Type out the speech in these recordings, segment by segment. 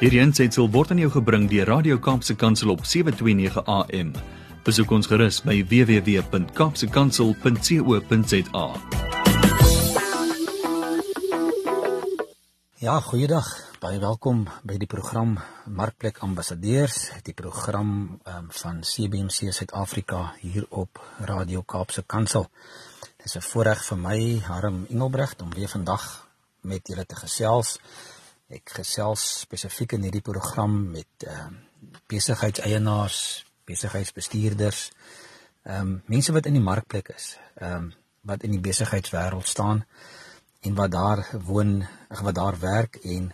Hierdie aanseit word aan jou gebring deur Radio Kaapse Kansel op 7:29 AM. Besoek ons gerus by www.kapsekansel.co.za. Ja, goeiedag. Baie welkom by die program Markplek Ambassadeurs, die program um, van CBC Suid-Afrika hier op Radio Kaapse Kansel. Dit is 'n voorreg vir my, Harm Engelbrecht, om weer vandag met julle te gesels. Ek gesels spesifiek in hierdie program met ehm uh, besigheidseienaars, besigheidsbestuurders, ehm um, mense wat in die markplek is, ehm um, wat in die besigheidswêreld staan en wat daar woon, wat daar werk en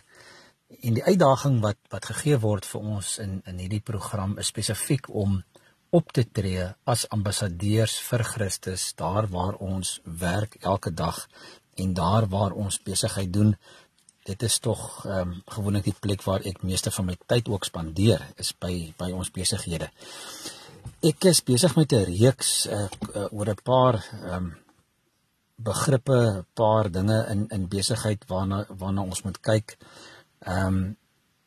en die uitdaging wat wat gegee word vir ons in in hierdie program is spesifiek om op te tree as ambassadeurs vir Christus daar waar ons werk elke dag en daar waar ons besigheid doen dit is tog ehm um, gewoonlik die plek waar ek meeste van my tyd ook spandeer is by by ons besighede. Ek is besig met 'n reeks uh, uh, oor 'n paar ehm um, begrippe, 'n paar dinge in in besigheid waarna waarna ons moet kyk. Ehm um,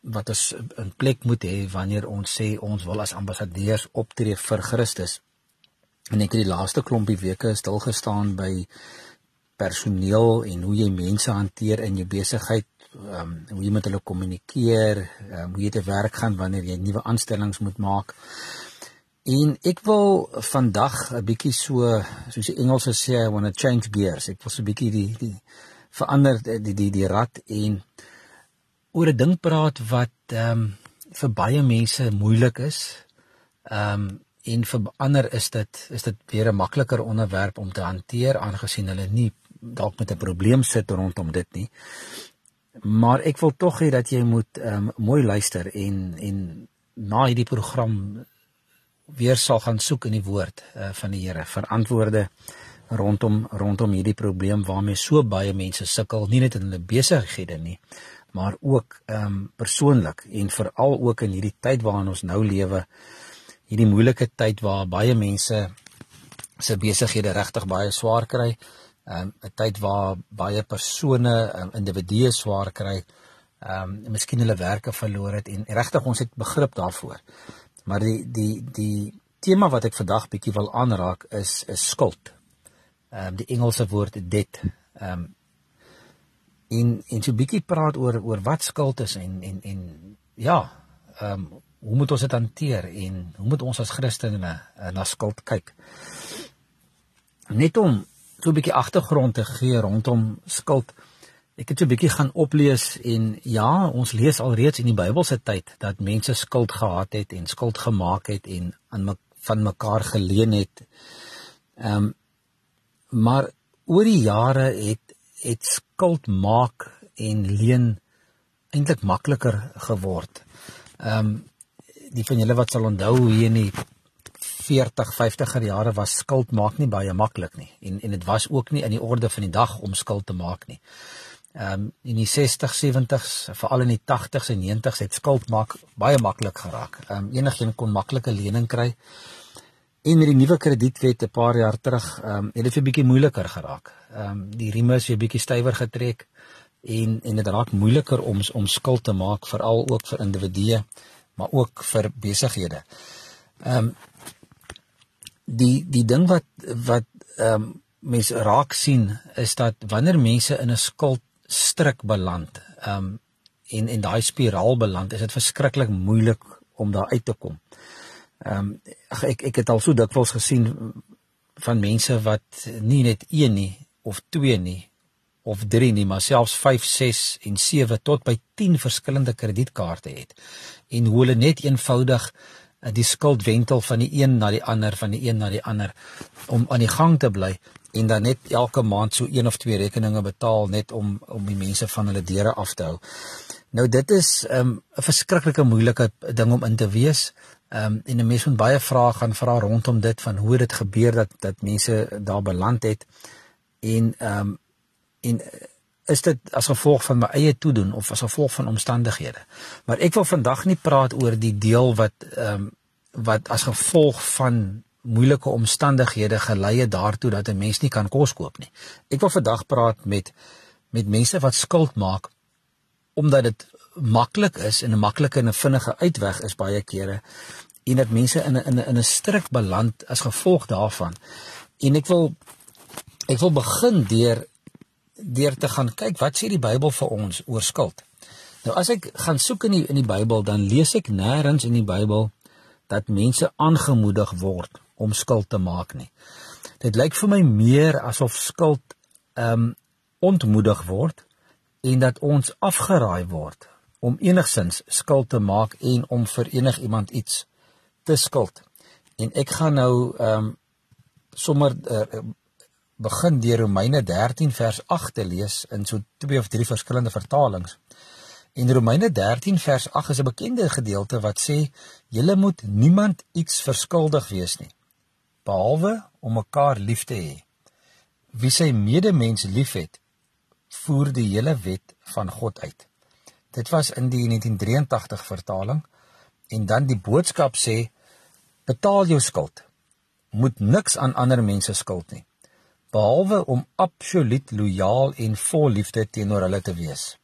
wat ons 'n plek moet hê wanneer ons sê ons wil as ambassadeurs optree vir Christus. En ek het die laaste klompie weke stil gestaan by personeel en hoe jy mense hanteer in jou besigheid, ehm um, hoe jy met hulle kommunikeer, um, hoe jy te werk gaan wanneer jy nuwe aanstellings moet maak. En ek wil vandag 'n bietjie so soos die Engelse sê, I want to change gears. Ek wil so 'n bietjie die die verander die die die, die rad en oor 'n ding praat wat ehm um, vir baie mense moeilik is. Ehm um, en vir ander is dit is dit weer 'n makliker onderwerp om te hanteer aangesien hulle nie dalk met 'n probleem sit rondom dit nie. Maar ek wil tog hê dat jy moet um, mooi luister en en na hierdie program weer sal gaan soek in die woord uh, van die Here vir antwoorde rondom rondom hierdie probleem waarmee so baie mense sukkel, nie net in hulle besighede nie, maar ook ehm um, persoonlik en veral ook in hierdie tyd waarin ons nou lewe, hierdie moeilike tyd waar baie mense se besighede regtig baie swaar kry um, 'n tyd waar baie persone, um, individue swaar kry, ehm um, miskien hulle werke verloor het en regtig ons het begrip daarvoor. Maar die die die tema wat ek vandag bietjie wil aanraak is is skuld. Ehm um, die Engelse woord debt. Ehm um, in in so bietjie praat oor oor wat skuld is en en en ja, ehm um, hoe moet ons dit hanteer en hoe moet ons as Christene na, na skuld kyk? Net om so 'n bietjie agtergrond te gee rondom skuld. Ek het so 'n bietjie gaan oplees en ja, ons lees alreeds in die Bybelse tyd dat mense skuld gehad het en skuld gemaak het en aan me, van mekaar geleen het. Ehm um, maar oor die jare het het skuld maak en leen eintlik makliker geword. Ehm um, die van julle wat sal onthou hier in die 40, 50er jare was skuld maak nie baie maklik nie en en dit was ook nie in die orde van die dag om skuld te maak nie. Ehm um, in die 60, 70s, veral in die 80s en 90s het skuld maak baie maklik geraak. Ehm um, enigiemand kon maklike lening kry. En met die nuwe kredietwet 'n paar jaar terug, ehm um, het dit 'n bietjie moeiliker geraak. Ehm um, die rieme is weer bietjie stywer getrek en en dit raak moeiliker om om skuld te maak veral ook vir individue maar ook vir besighede. Ehm um, die die ding wat wat ehm um, mense raak sien is dat wanneer mense in 'n skuld stryk beland, ehm um, en en daai spiraal beland, is dit verskriklik moeilik om daar uit te kom. Ehm um, ek ek het al so dikwels gesien van mense wat nie net 1 nie of 2 nie of 3 nie, maar selfs 5, 6 en 7 tot by 10 verskillende kredietkaarte het en hoe hulle net eenvoudig Eh, die skuld wentel van die een na die ander van die een na die ander om aan die gang te bly en dan net elke maand so een of twee rekeninge betaal net om om die mense van hulle deure af te hou. Nou dit is ehm, 'n um, verskriklike moeilike ding om in te wees. Ehm um, en 'n mens moet baie vrae gaan vra rondom dit van hoe dit gebeur dat dat mense daar beland het en ehm um, en is dit as gevolg van my eie toedoen of as gevolg van omstandighede. Maar ek wil vandag nie praat oor die deel wat ehm um, wat as gevolg van moeilike omstandighede gelei het daartoe dat 'n mens nie kan kos koop nie. Ek wil vandag praat met met mense wat skuld maak omdat dit maklik is en 'n maklike en 'n vinnige uitweg is baie kere en dat mense in 'n in 'n in 'n strik beland as gevolg daarvan. En ek wil ek wil begin deur deur te gaan kyk wat sê die Bybel vir ons oor skuld. Nou as ek gaan soek in die in die Bybel, dan lees ek nêrens in die Bybel dat mense aangemoedig word om skuld te maak nie. Dit lyk vir my meer asof skuld ehm um, ontmoedig word en dat ons afgeraai word om enigsins skuld te maak en om vir enigiemand iets te skuld. En ek gaan nou ehm um, sommer uh, begin deur Romeine 13 vers 8 te lees in so twee of drie verskillende vertalings. En Romeine 13 vers 8 is 'n bekende gedeelte wat sê julle moet niemand iets verskuldig wees nie behalwe om mekaar lief te hê. Wie sy medemens liefhet, voer die hele wet van God uit. Dit was in die 1983 vertaling en dan die boodskap sê betaal jou skuld. Moet niks aan ander mense skuld nie behalwe om absoluut lojaal en vol liefde teenoor hulle te wees.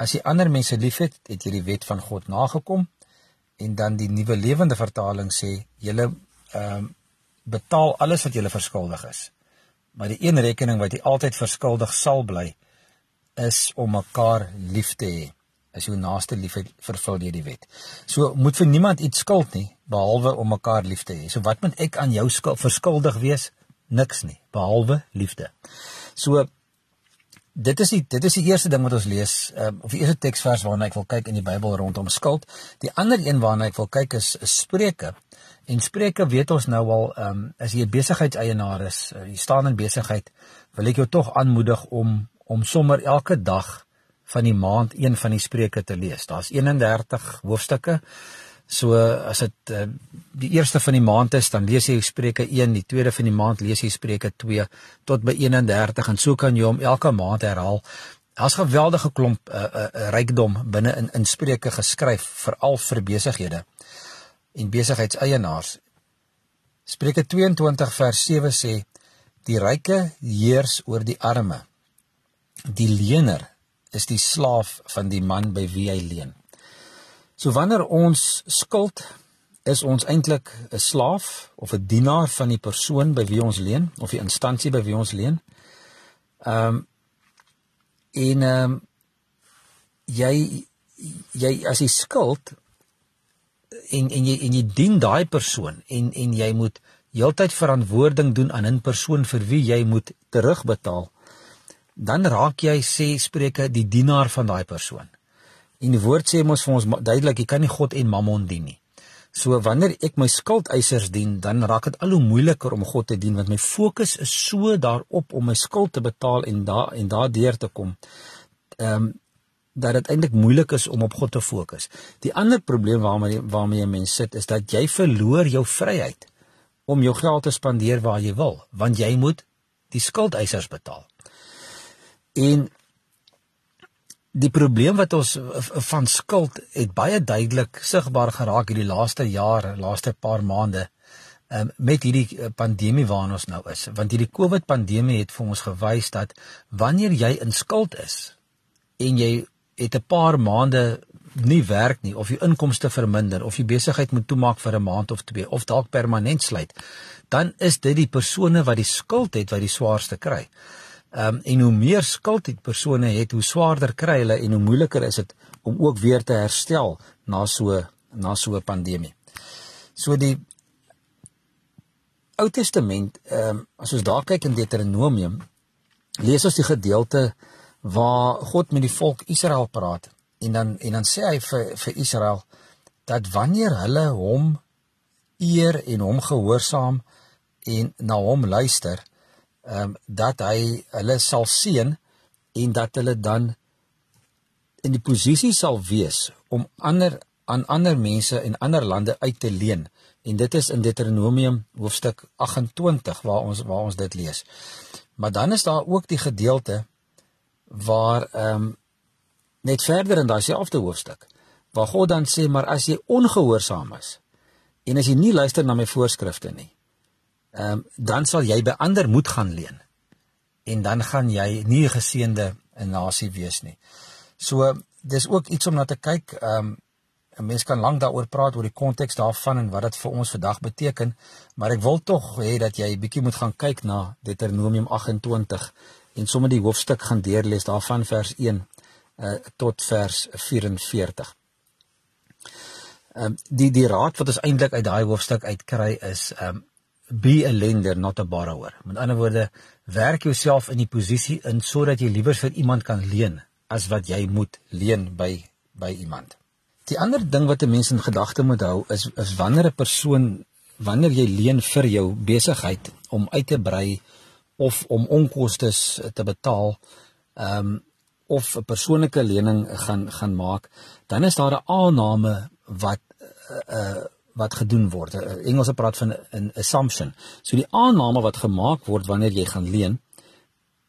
As jy ander mense liefhet, het jy die wet van God nagekom en dan die nuwe lewende vertaling sê jy ehm um, betaal alles wat jy verskuldig is. Maar die een rekening wat jy altyd verskuldig sal bly is om mekaar lief te hê as jou naaste liefhet vervul jy die wet. So moet vir niemand iets skuld nie behalwe om mekaar lief te hê. So wat moet ek aan jou skuld verskuldig wees? Niks nie behalwe liefde. So dit is die dit is die eerste ding wat ons lees um, of die eerste teksvers waarna ek wil kyk in die Bybel rondom skuld. Die ander een waarna ek wil kyk is, is Spreuke. En Spreuke weet ons nou al um, as jy 'n besigheidseienaar is, uh, jy staan in besigheid, wil ek jou tog aanmoedig om om sommer elke dag van die maand een van die spreuke te lees. Daar's 31 hoofstukke. So as dit uh, die eerste van die maand is, dan lees jy Spreuke 1, die tweede van die maand lees jy Spreuke 2 tot by 31 en so kan jy hom elke maand herhaal. Daar's geweldige klomp uh, uh, rykdom binne in in Spreuke geskryf veral vir besighede en besigheidseienaars. Spreuke 22 vers 7 sê: Die ryke heers oor die arme. Die lener is die slaaf van die man by wie hy leen. So wanneer ons skuld is ons eintlik 'n slaaf of 'n dienaar van die persoon by wie ons leen of die instansie by wie ons leen. Ehm um, en ehm um, jy jy as jy skuld en en jy en jy dien daai persoon en en jy moet heeltyd verantwoording doen aan 'n persoon vir wie jy moet terugbetaal dan raak jy sê Spreuke die dienaar van daai persoon. En die woord sê mos vir ons duidelik jy kan nie God en Mammon dien nie. So wanneer ek my skuldeisers dien, dan raak dit al hoe moeiliker om God te dien want my fokus is so daarop om my skuld te betaal en daar en daardeur te kom. Ehm um, dat dit eintlik moeilik is om op God te fokus. Die ander probleem waarmee waarmee 'n mens sit is dat jy verloor jou vryheid om jou geld te spandeer waar jy wil, want jy moet die skuldeisers betaal. En die probleem wat ons van skuld het baie duidelik sigbaar geraak hierdie laaste jaar, laaste paar maande um, met hierdie eh, pandemie waarin ons nou is. Want hierdie COVID pandemie het vir ons gewys dat wanneer jy in skuld is en jy het 'n paar maande nie werk nie of jou inkomste verminder of jy besigheid moet toemaak vir 'n maand of twee of dalk permanent sluit, dan is dit die persone wat die skuld het wat die swaarste kry. Ehm um, en hoe meer skuld die persone het, hoe swaarder kry hulle en hoe moeiliker is dit om ook weer te herstel na so na so 'n pandemie. So die Ou Testament, ehm um, as ons daar kyk in Deuteronomium, lees ons die gedeelte waar God met die volk Israel praat en dan en dan sê hy vir vir Israel dat wanneer hulle hom eer en hom gehoorsaam en na hom luister, ehm um, dat hy hulle sal seën en dat hulle dan in die posisie sal wees om ander aan ander mense en ander lande uit te leen en dit is in Deuteronomium hoofstuk 28 waar ons waar ons dit lees. Maar dan is daar ook die gedeelte waar ehm um, net verder in daai selfde hoofstuk waar God dan sê maar as jy ongehoorsaam is en as jy nie luister na my voorskrifte nie ehm um, dan sal jy by ander moet gaan leen. En dan gaan jy nie 'n geseënde nasie wees nie. So dis ook iets om na te kyk. Ehm um, 'n mens kan lank daaroor praat oor die konteks daarvan en wat dit vir ons vandag beteken, maar ek wil tog hê dat jy bietjie moet gaan kyk na Deuteronomium 28 en sommer die hoofstuk gaan deurlees daarvan vers 1 uh, tot vers 44. Ehm um, die die raad wat ons eintlik uit daai hoofstuk uitkry is ehm um, be a lender not a borrower. Met ander woorde, werk jouself in die posisie in sodat jy liewer vir iemand kan leen as wat jy moet leen by by iemand. Die ander ding wat 'n mens in gedagte moet hou is is wanneer 'n persoon wanneer jy leen vir jou besigheid om uit te brei of om onkoste te betaal, ehm um, of 'n persoonlike lening gaan gaan maak, dan is daar 'n aanname wat uh, uh wat gedoen word. Engelse praat van 'n assumption. So die aanname wat gemaak word wanneer jy gaan leen,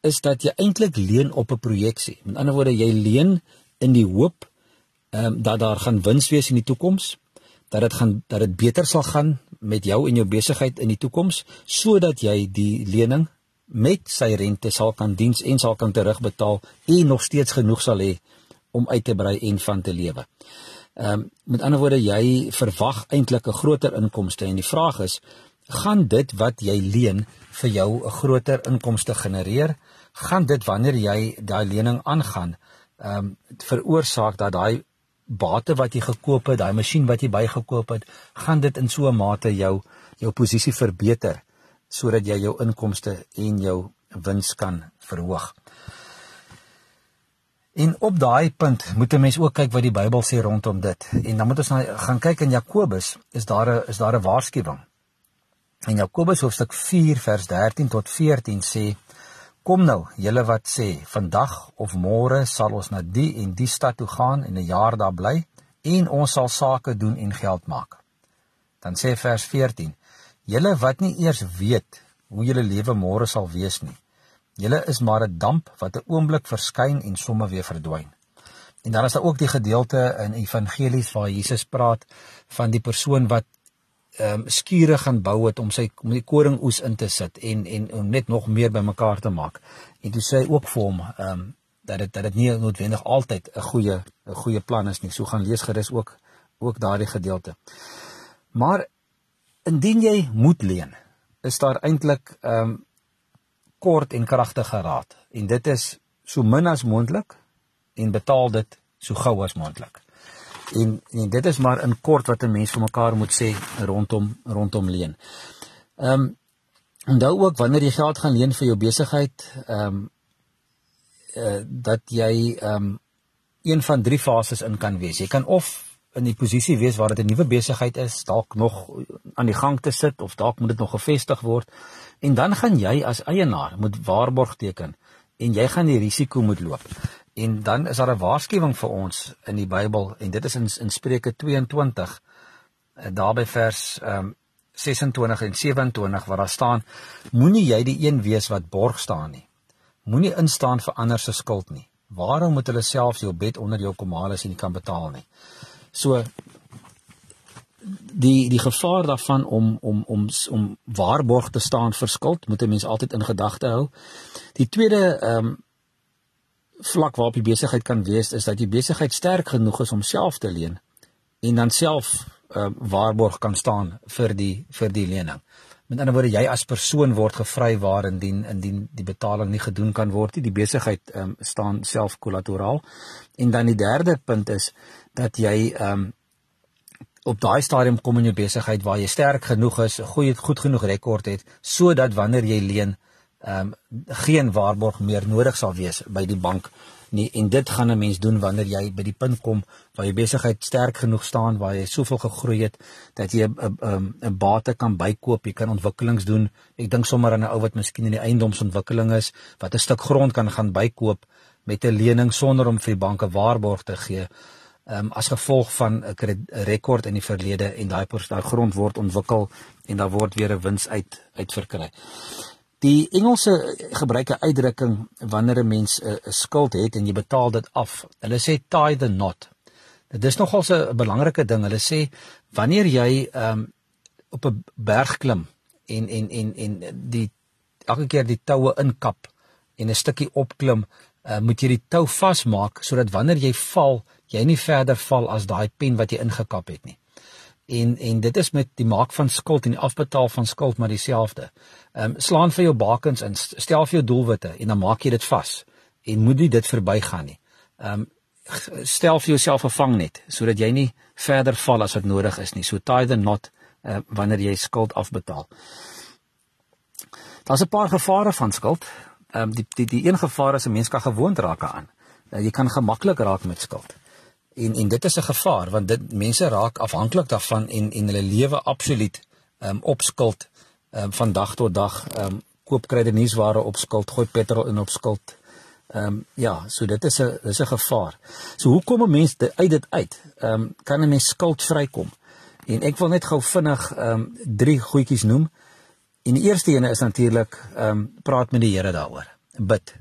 is dat jy eintlik leen op 'n projeksie. Met ander woorde, jy leen in die hoop ehm um, dat daar gaan wins wees in die toekoms, dat dit gaan dat dit beter sal gaan met jou en jou besigheid in die toekoms sodat jy die lening met sy rente sal kan diens en sal kan terugbetaal en nog steeds genoeg sal hê om uit te brei en van te lewe. Ehm um, met ander woorde jy verwag eintlik 'n groter inkomste en die vraag is gaan dit wat jy leen vir jou 'n groter inkomste genereer? Gaan dit wanneer jy daai lening aangaan, ehm um, veroorsaak dat daai bate wat jy gekoop het, daai masjien wat jy bygekoop het, gaan dit in so 'n mate jou jou posisie verbeter sodat jy jou inkomste en jou wins kan verhoog. En op daai punt moet 'n mens ook kyk wat die Bybel sê rondom dit. En dan moet ons nou gaan kyk in Jakobus, is daar 'n is daar 'n waarskuwing. In Jakobus hoofstuk 4 vers 13 tot 14 sê: Kom nou, julle wat sê, vandag of môre sal ons na die en die stad toe gaan en 'n jaar daar bly en ons sal sake doen en geld maak. Dan sê vers 14: Julle wat nie eers weet hoe julle lewe môre sal wees nie. Julle is maar 'n damp wat 'n oomblik verskyn en sommer weer verdwyn. En dan is daar ook die gedeelte in Evangelies waar Jesus praat van die persoon wat ehm um, skure gaan bou het om sy om die koringoes in te sit en en om net nog meer bymekaar te maak. En toe sê hy ook vir hom ehm um, dat dit dat dit nie noodwendig altyd 'n goeie 'n goeie plan is nie. So gaan lees gerus ook ook daardie gedeelte. Maar indien jy moet leen, is daar eintlik ehm um, kort en kragtige raad. En dit is so min as moontlik en betaal dit so gou as moontlik. En en dit is maar in kort wat 'n mens vir mekaar moet sê rondom rondom leen. Ehm um, onthou ook wanneer jy geld gaan leen vir jou besigheid, ehm um, uh, dat jy ehm um, een van drie fases in kan wees. Jy kan of in die posisie wees waar dit 'n nuwe besigheid is, dalk nog aan die gang te sit of dalk moet dit nog gevestig word. En dan gaan jy as eienaar moet waarborg teken en jy gaan die risiko moet loop. En dan is daar 'n waarskuwing vir ons in die Bybel en dit is in, in Spreuke 22 eh, daarby vers ehm um, 26 en 27 waar daar staan moenie jy die een wees wat borg staan nie. Moenie instaan vir ander se skuld nie. Waarom moet hulle self jou bed onder jou kom haal as jy nie kan betaal nie? So die die gevaar daarvan om om om om waarborg te staan vir skuld moet 'n mens altyd in gedagte hou. Die tweede ehm um, vlak waarop jy besigheid kan wees is dat jy besigheid sterk genoeg is om self te leen en dan self uh, waarborg kan staan vir die vir die lening. Met ander woorde jy as persoon word gevry waar indien indien die betaling nie gedoen kan word nie, die besigheid um, staan self kollateraal. En dan die derde punt is dat jy um, op daai stadium kom in jou besigheid waar jy sterk genoeg is, 'n goeie goed genoeg rekord het sodat wanneer jy leen ehm um, geen waarborg meer nodig sal wees by die bank nie en dit gaan 'n mens doen wanneer jy by die punt kom waar jy besigheid sterk genoeg staan waar jy soveel gegroei het dat jy 'n 'n 'n bate kan bykoop, jy kan ontwikkelings doen. Ek dink sommer aan 'n ou wat miskien in die eiendomsontwikkeling is wat 'n stuk grond kan gaan bykoop met 'n lening sonder om vir die banke waarborg te gee. Ehm um, as gevolg van 'n rekord in die verlede en daai daai grond word ontwikkel en daar word weer 'n wins uit uit verkry. Die Engelse gebruik 'n uitdrukking wanneer 'n mens 'n skuld het en jy betaal dit af. Hulle sê tie the knot. Dit is nogal 'n belangrike ding. Hulle sê wanneer jy um, op 'n berg klim en en en en die elke keer die toue inkap en 'n stukkie opklim, uh, moet jy die tou vasmaak sodat wanneer jy val, jy nie verder val as daai pen wat jy ingekap het nie. En en dit is met die maak van skuld en die afbetaal van skuld maar dieselfde. Ehm um, slaan vir jou bakens in, stel vir jou doelwitte en dan maak jy dit vas en moet nie dit verbygaan nie. Ehm um, stel vir jouself 'n vangnet sodat jy nie verder val as wat nodig is nie. So tie the knot uh, wanneer jy skuld afbetaal. Daar's 'n paar gevare van skuld. Ehm um, die die die een gevaar is 'n mens kan gewoond raak aan. Uh, jy kan gemaklik raak met skuld. En en dit is 'n gevaar want dit mense raak afhanklik daarvan en en hulle lewe absoluut um, op skuld um, van dag tot dag um, koop kredietnuusware op skuld, gooi petrol in op skuld. Ehm um, ja, so dit is 'n dis 'n gevaar. So hoe kom 'n mens uit dit uit? Ehm um, kan 'n mens skuld vrykom? En ek wil net gou vinnig ehm um, drie goedjies noem. En die eerste ene is natuurlik ehm um, praat met die Here daaroor. Bid.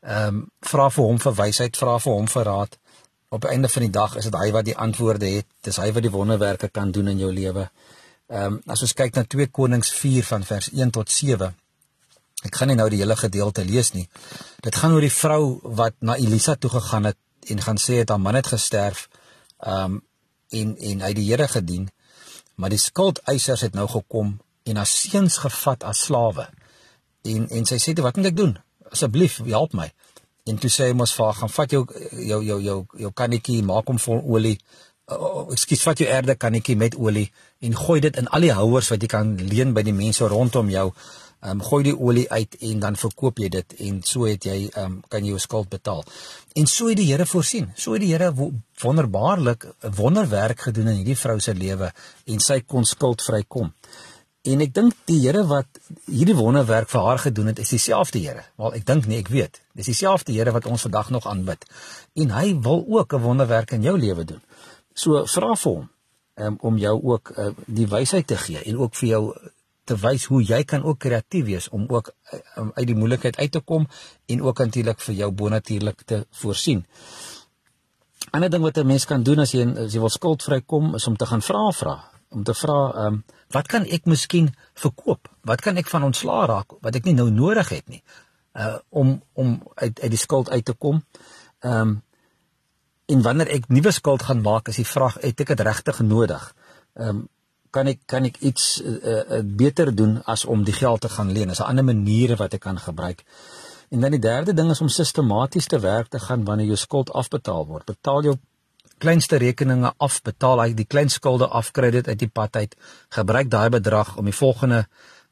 Ehm um, vra vir hom vir wysheid, vra vir hom vir raad. Op die einde van die dag is dit hy wat die antwoorde het. Dis hy wat die wonderwerke kan doen in jou lewe. Ehm um, as ons kyk na 2 Konings 4 van vers 1 tot 7 Ek gaan nie nou die hele gedeelte lees nie. Dit gaan oor die vrou wat na Elisa toe gegaan het en gaan sê het haar man het gesterf. Um en en hy die Here gedien. Maar die skuldeisers het nou gekom en haar seuns gevat as slawe. En en sy sê toe wat moet ek doen? Asseblief help my. En toe sê hy mos vir haar gaan vat jou jou jou jou jou kannetjie maak hom vol olie. Uh, ekskuus vat jou erde kannetjie met olie en gooi dit in al die houers wat jy kan leen by die mense rondom jou ehm um, gooi die olie uit en dan verkoop jy dit en so het jy ehm um, kan jy jou skuld betaal. En so het die Here voorsien. So het die Here wonderbaarlik 'n wonderwerk gedoen in hierdie vrou se lewe en sy kon skuld vrykom. En ek dink die Here wat hierdie wonderwerk vir haar gedoen het, is dieselfde Here. Wel, ek dink nie, ek weet. Dis dieselfde Here wat ons vandag nog aanbid. En hy wil ook 'n wonderwerk in jou lewe doen. So vra vir hom um, om jou ook uh, die wysheid te gee en ook vir jou te wys hoe jy kan ook kreatief wees om ook um, uit die moeilikheid uit te kom en ook natuurlik vir jou bonatuurlik te voorsien. 'n Ander ding wat 'n mens kan doen as jy as jy wil skuldvry kom is om te gaan vra vra, om te vra, ehm, um, wat kan ek miskien verkoop? Wat kan ek van ontslaa raak wat ek nie nou nodig het nie? Uh om om uit uit die skuld uit te kom. Ehm um, en wanneer ek nuwe skuld gaan maak, is die vraag, het ek dit regtig nodig? Ehm um, kan ek kan ek iets uh, uh, beter doen as om die geld te gaan leen. Is 'n ander maniere wat ek kan gebruik. En dan die derde ding is om sistematies te werk te gaan wanneer jou skuld afbetaal word. Betaal jou kleinste rekeninge af, betaal hy die klein skulde af, kry dit uit die pad uit. Gebruik daai bedrag om die volgende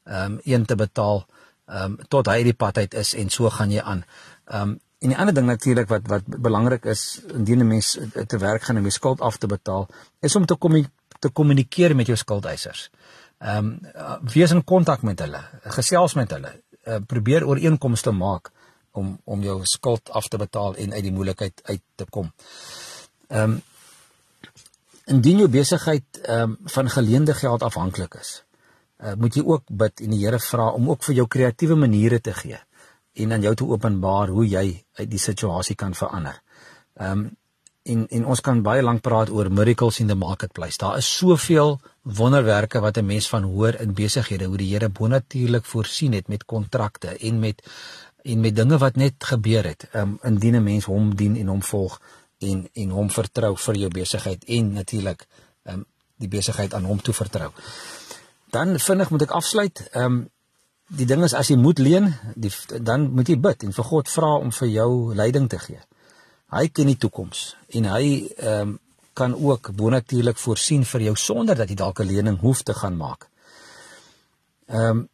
ehm um, een te betaal ehm um, tot hy uit die pad uit is en so gaan jy aan. Ehm um, en die ander ding natuurlik wat wat belangrik is indien 'n mens te werk gaan om die skuld af te betaal, is om te kom te kommunikeer met jou skuldeisers. Ehm um, wees in kontak met hulle, gesels met hulle, uh, probeer ooreenkomste maak om om jou skuld af te betaal en uit die moeilikheid uit te kom. Ehm um, indien jou besigheid ehm um, van geleende geld afhanklik is, uh, moet jy ook bid en die Here vra om ook vir jou kreatiewe maniere te gee en aan jou te openbaar hoe jy uit die situasie kan verander. Ehm um, en en ons kan baie lank praat oor miracles in the marketplace. Daar is soveel wonderwerke wat 'n mens van hoor in besighede hoe die Here bonatuurlik voorsien het met kontrakte en met en met dinge wat net gebeur het. Um indien 'n mens hom dien en hom volg en en hom vertrou vir jou besigheid en natuurlik um die besigheid aan hom toe vertrou. Dan vinnig moet ek afsluit. Um die ding is as jy moet leen, die, dan moet jy bid en vir God vra om vir jou leiding te gee. Hy ken die toekoms en hy ehm um, kan ook bonatuurlik voorsien vir jou sonder dat jy dalk 'n lening hoef te gaan maak. Ehm um,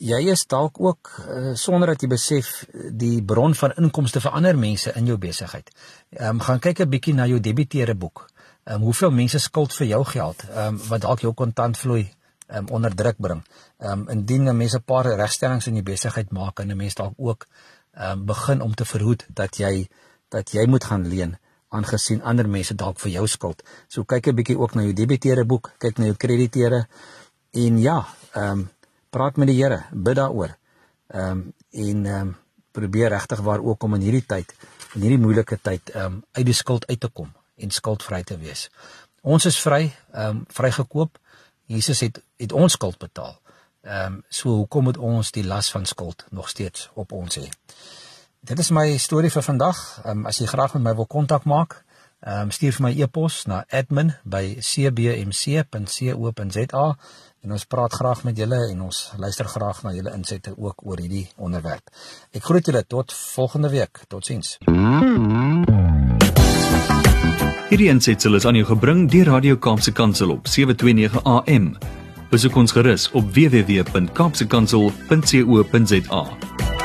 jy is dalk ook uh, sonder dat jy besef die bron van inkomste vir ander mense in jou besigheid. Ehm um, gaan kyk 'n bietjie na jou debiteure boek. Ehm um, hoeveel mense skuld vir jou geld ehm um, wat dalk jou kontantvloei ehm um, onder druk bring. Ehm um, indien 'n mens 'n paar regstellings in jou besigheid maak en 'n mens dalk ook ehm um, begin om te verhoed dat jy dat jy moet gaan leen aangesien ander mense dalk vir jou skuld. So kyk 'n bietjie ook na jou debiteure boek, kyk na jou krediteure en ja, ehm um, praat met die Here, bid daaroor. Ehm um, en ehm um, probeer regtig waar ook om in hierdie tyd, in hierdie moeilike tyd ehm um, uit die skuld uit te kom en skuldvry te wees. Ons is vry, ehm um, vrygekoop. Jesus het het ons skuld betaal. Ehm um, so hoekom moet ons die las van skuld nog steeds op ons hê? dit is my storie vir vandag. Ehm um, as jy graag met my wil kontak maak, ehm um, stuur vir my e-pos na admin@cbmc.co.za en ons praat graag met julle en ons luister graag na julle insette ook oor hierdie onderwerp. Ek groet julle tot volgende week. Totsiens. Hierdie ensitsel is aan jou gebring deur Radio Kaapse Kansel op 729 AM. Besoek ons gerus op www.kaapsekansel.co.za.